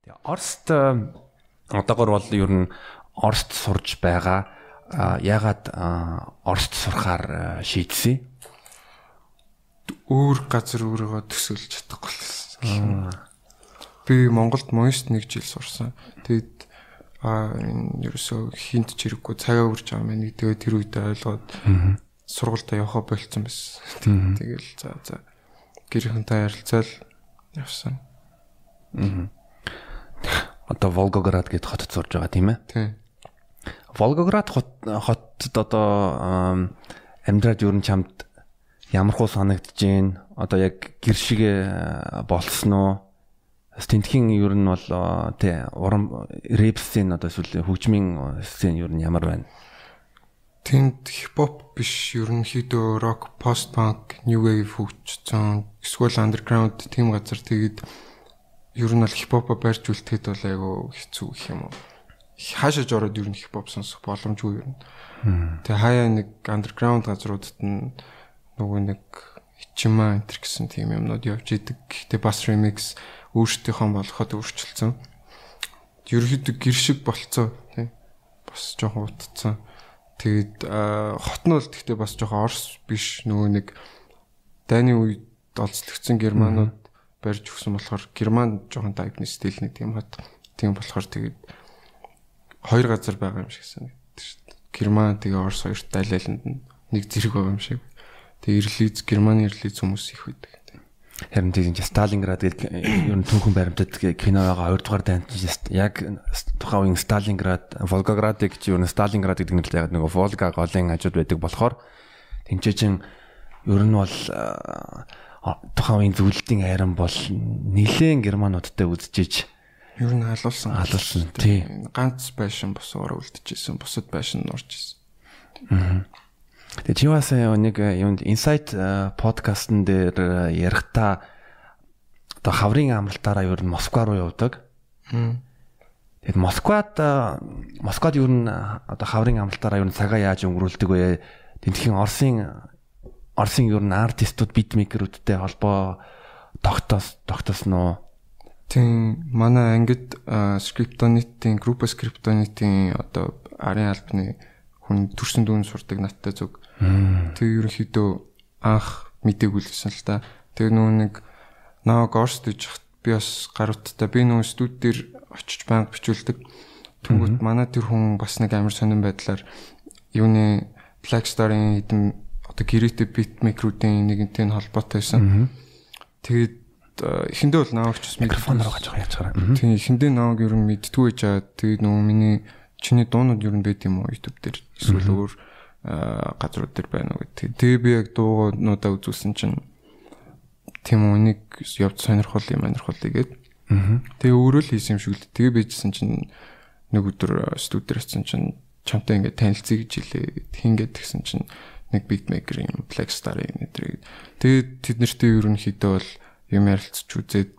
Тэгээ Орст одоогор бол ер нь Орст сурж байгаа. Ягаад Орст сурахаар шийдсэн? Өөр газар өөрийгөө төсөөлж чадахгүй л. Би Монголд мост нэг жил сурсан. Тэгэд а энэ ерөөсөө хинт ч хэрэггүй цагаа үрж байгаа мэн тэгээ тэр үедээ ойлгоод сургуультай явахаа болцсон байсан. Тэгэл за за гэрхэнтэй ярилцаал явсан. Одоо Волгоград гэд хотод сурж байгаа тийм ээ? Тийм. Волгоград хот хотод одоо амьдраад юу н чамд ямар хуу санагдж гээ одоо яг гэр шигэ болсон уу? Тэнтхийн юу нь бол тий урам рэпсийн одоо эсвэл хөгжмийн сцен юу нь ямар байна? Тэнд хипхоп биш ерөнхийдөө рок, пост панк, new wave хөгжсөн эсвэл underground тийм газар тэгээд ер нь бол хипхопо барьж үлдэхэд бол айгүй хэцүү гэх юм уу. Хаашаач ороод ер нь хипхоп сонсох боломжгүй ер нь. Тэгээ хаяа нэг underground газруудад нь нөгөө нэг ичмаа энэ гэсэн тийм юмнууд явж идэг. Гэтэ бас remix өөртөөхөө болгоход өөрчилсөн. Ерөнхийдөө гэр шиг болцсон тийм бас жоохон утцсан. Тэгээд хот нь бол тэгтээ бас жоохон орс биш нөгөө нэг дайны үед олзлогдсон германууд барьж өгсөн болохоор герман жоохон стил нэг тийм хот тийм болохоор тэгээд хоёр газар байгаа юм шиг санагддаг шүү дээ. Герман тэгээ орс хоёрт дайлайланд нэг зэрэг байгаа юм шиг. Тэгээ ирлиз германы ирлиз хүмүүс их байдаг. Харин тийм Сталинград гэдэг ер нь түүхэн баримтат кино байгаа 2 дугаар дайнд яг тухайн үеийн Сталинград, Волгоград гэж ер нь Сталинград гэдэг л яг нөгөө Волга голын хажууд байдаг болохоор тэмчээ чин ер нь бол тухайн үеийн зөвлөлтийн айран бол нилээн германуудтай үзчихэж ер нь халуулсан. Халуулсан тий. Ганц байшин босоор үлдчихсэн, бусад байшин норж исэн. Тэгээ чи бас нэг юунд Insight подкастн дээр ярихдаа одоо хаврын амралтаараа ер нь Москва руу явдаг. Тэгэд Москвад Москвад ер нь одоо хаврын амралтаараа ер нь цагаа яаж өнгөрүүлдэг вэ? Тэнтхийн Оросын Оросын ер нь артистууд битмейкерүүдтэй холбоо тогтоос тогтоосноо. Тийм манай ангид скриптонитийн групп скриптонитийн одоо арын албаны хүн төрсөн дүүн сурдаг надтай зүг Тэг ерөнхийдөө анх мдэггүй л гэсэн л та. Тэгээ нөө нэг наа горст гэж би бас гаруудтай би нөө студ дээр очиж банк бичүүлдэг. Тэнгүүт манай тэр хүн бас нэг амар сонирн байдлаар юуны Black Star-ын хэдэн одоо бит микруудын нэгэнтэй холбоотой байсан. Тэгээд эхэндээ бол нааг ч бас микрофоноор гаж байгаа яаж байгаа. Тийм эхэндээ нааг ер нь мэдтгүй байж байгаа. Тэгээд нөгөө миний чиний дуунууд ер нь байд юм уу YouTube дээр эсвэл өөр газрууд төр байна уу гэдэг. Тэгээ би яг дуугуудаа үзүүлсэн чинь тийм үнийг явд сонирхол юм сонирхол игээд. Тэгээ өөрөө л хийсэн юм шиг л. Тэгээ бийжсэн чинь нэг өдөр студид ирсэн чинь чамтай ингээд танилцъя гэж хэлээ. Хингээд тэгсэн чинь нэг юм Black Star-ын нэтрийг. Тэгээд тэд нартэй ерөнхийдөө бол юм ярилцж үзээд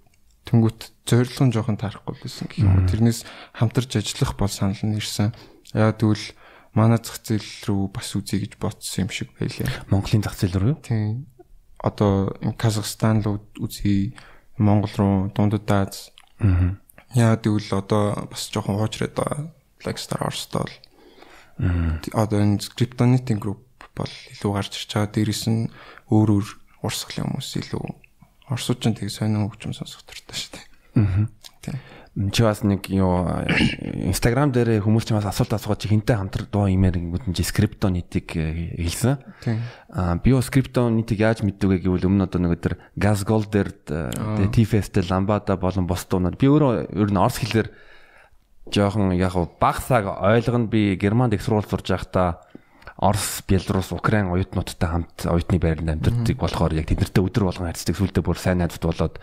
тэнгуут зорилго нь жоохон таарахгүй байсан гэх юм. Тэрнээс хамтарч ажиллах бол санал нь ирсэн. Яа тэгвэл манай зах зээл рүү бас үзье гэж бодсон юм шиг байлаа. Монголын зах зээл рүү юу? Тийм. Одоо Казахстан руу үзье, Монгол руу, Дундад Аз. Аа. Яа тэгвэл одоо бас жоохон хуучраад байгаа. Black Star Orstol. Аа. Одоо энэ криптонитийн групп бол илүү гарч ирж байгаа. Дээрээс нь өөр өөр урсгалын хүмүүс илүү орсууд ч тийг сонин хөгжим сонсох дуртай шүү дээ. Аа. Тийм чи бас нэг юу Instagram дээр хүмүүс ч бас асуулт асуугаад чи хинтэй хамтар дуу имээр ингэнгүүт чи скрипто нийтийг э, хэлсэн. Аа би юу скрипто нийтийг яаж мэддэг вэ гэвэл өмнө одоо нэг өдөр Gas Gold дээр тэгээ T-Fest Ламбада болон бос дуунууд би өөрөө ер нь орс хэлээр жоохон яг баг цаг ойлгоно би германд их сурвалж сурж байхдаа Орос, Белорус, Украин оюутнуудтай хамт оюутны байранд амьдардаг болохоор яг тэднэртэй өдөр болгон харьцдаг сүултээ бүр сайн найзууд болоод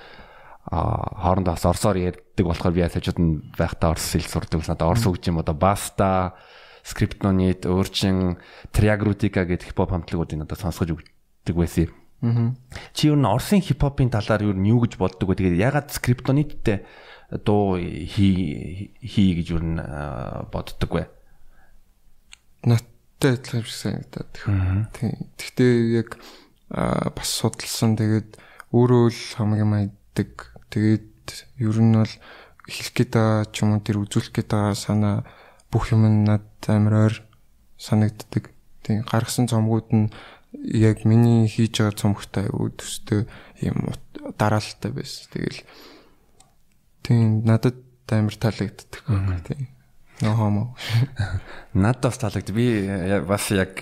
хоорондоо бас орсоор ярьдаг болохоор би ясаж нь байхдаа орс хэл сурдаг ус надаа орс үг юм одоо баста скриптонит өөрчин триагрутика гэдэг хипхоп хамтлагуудыг надад сонсгож өгдөг байсан. Аа. Чи юу н орсын хипхопын талаар юу юу гэж боддог вэ? Тэгээд ягаад скриптониттэй дуу хий хий гэж юу н боддог вэ? Наттай адилхан шиг санагдаад. Тийм. Гэхдээ яг бас судалсан тэгээд өөрөө л хамгийн мэддэг Тэгээд ер нь бол хэлэх гээд байгаа ч юм уу тэр үзүүлэх гээд байгаа санаа бүх юм над амар ойр санагддаг. Тийм гаргасан цомгууд нь яг миний хийж байгаа цомгтой аюу төстэй юм дараалалтай байсан. Тэгэл тийм надад амар таалагддаг. Тийм. No homo. Надад бас таалагдав. Би бас яг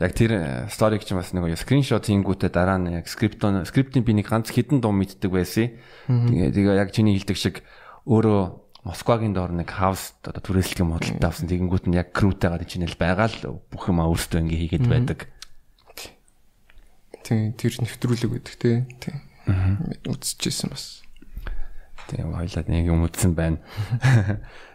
яг тэр сториг ч бас нэг скриншот хийнгүүтээ дараа нь яг скриптон скриптийн би нэг ганц хідэн дуу мэддэг байсан. Тэгээ тэгээ яг чиний хэлдэг шиг өөрөө Москвагийн доор нэг хаус одоо түрээслэгийн модалтай авсан. Тэгэнгүүт нь яг крүүтэйгээ чинэл байгаа л бүх юм өөртөө ингээ хийгээд байдаг. Тийм тэр нэвтрүүлэг байдаг тий. Тийм. Үзчихсэн бас. Тийм хоёлаа нэг юм үзсэн байна.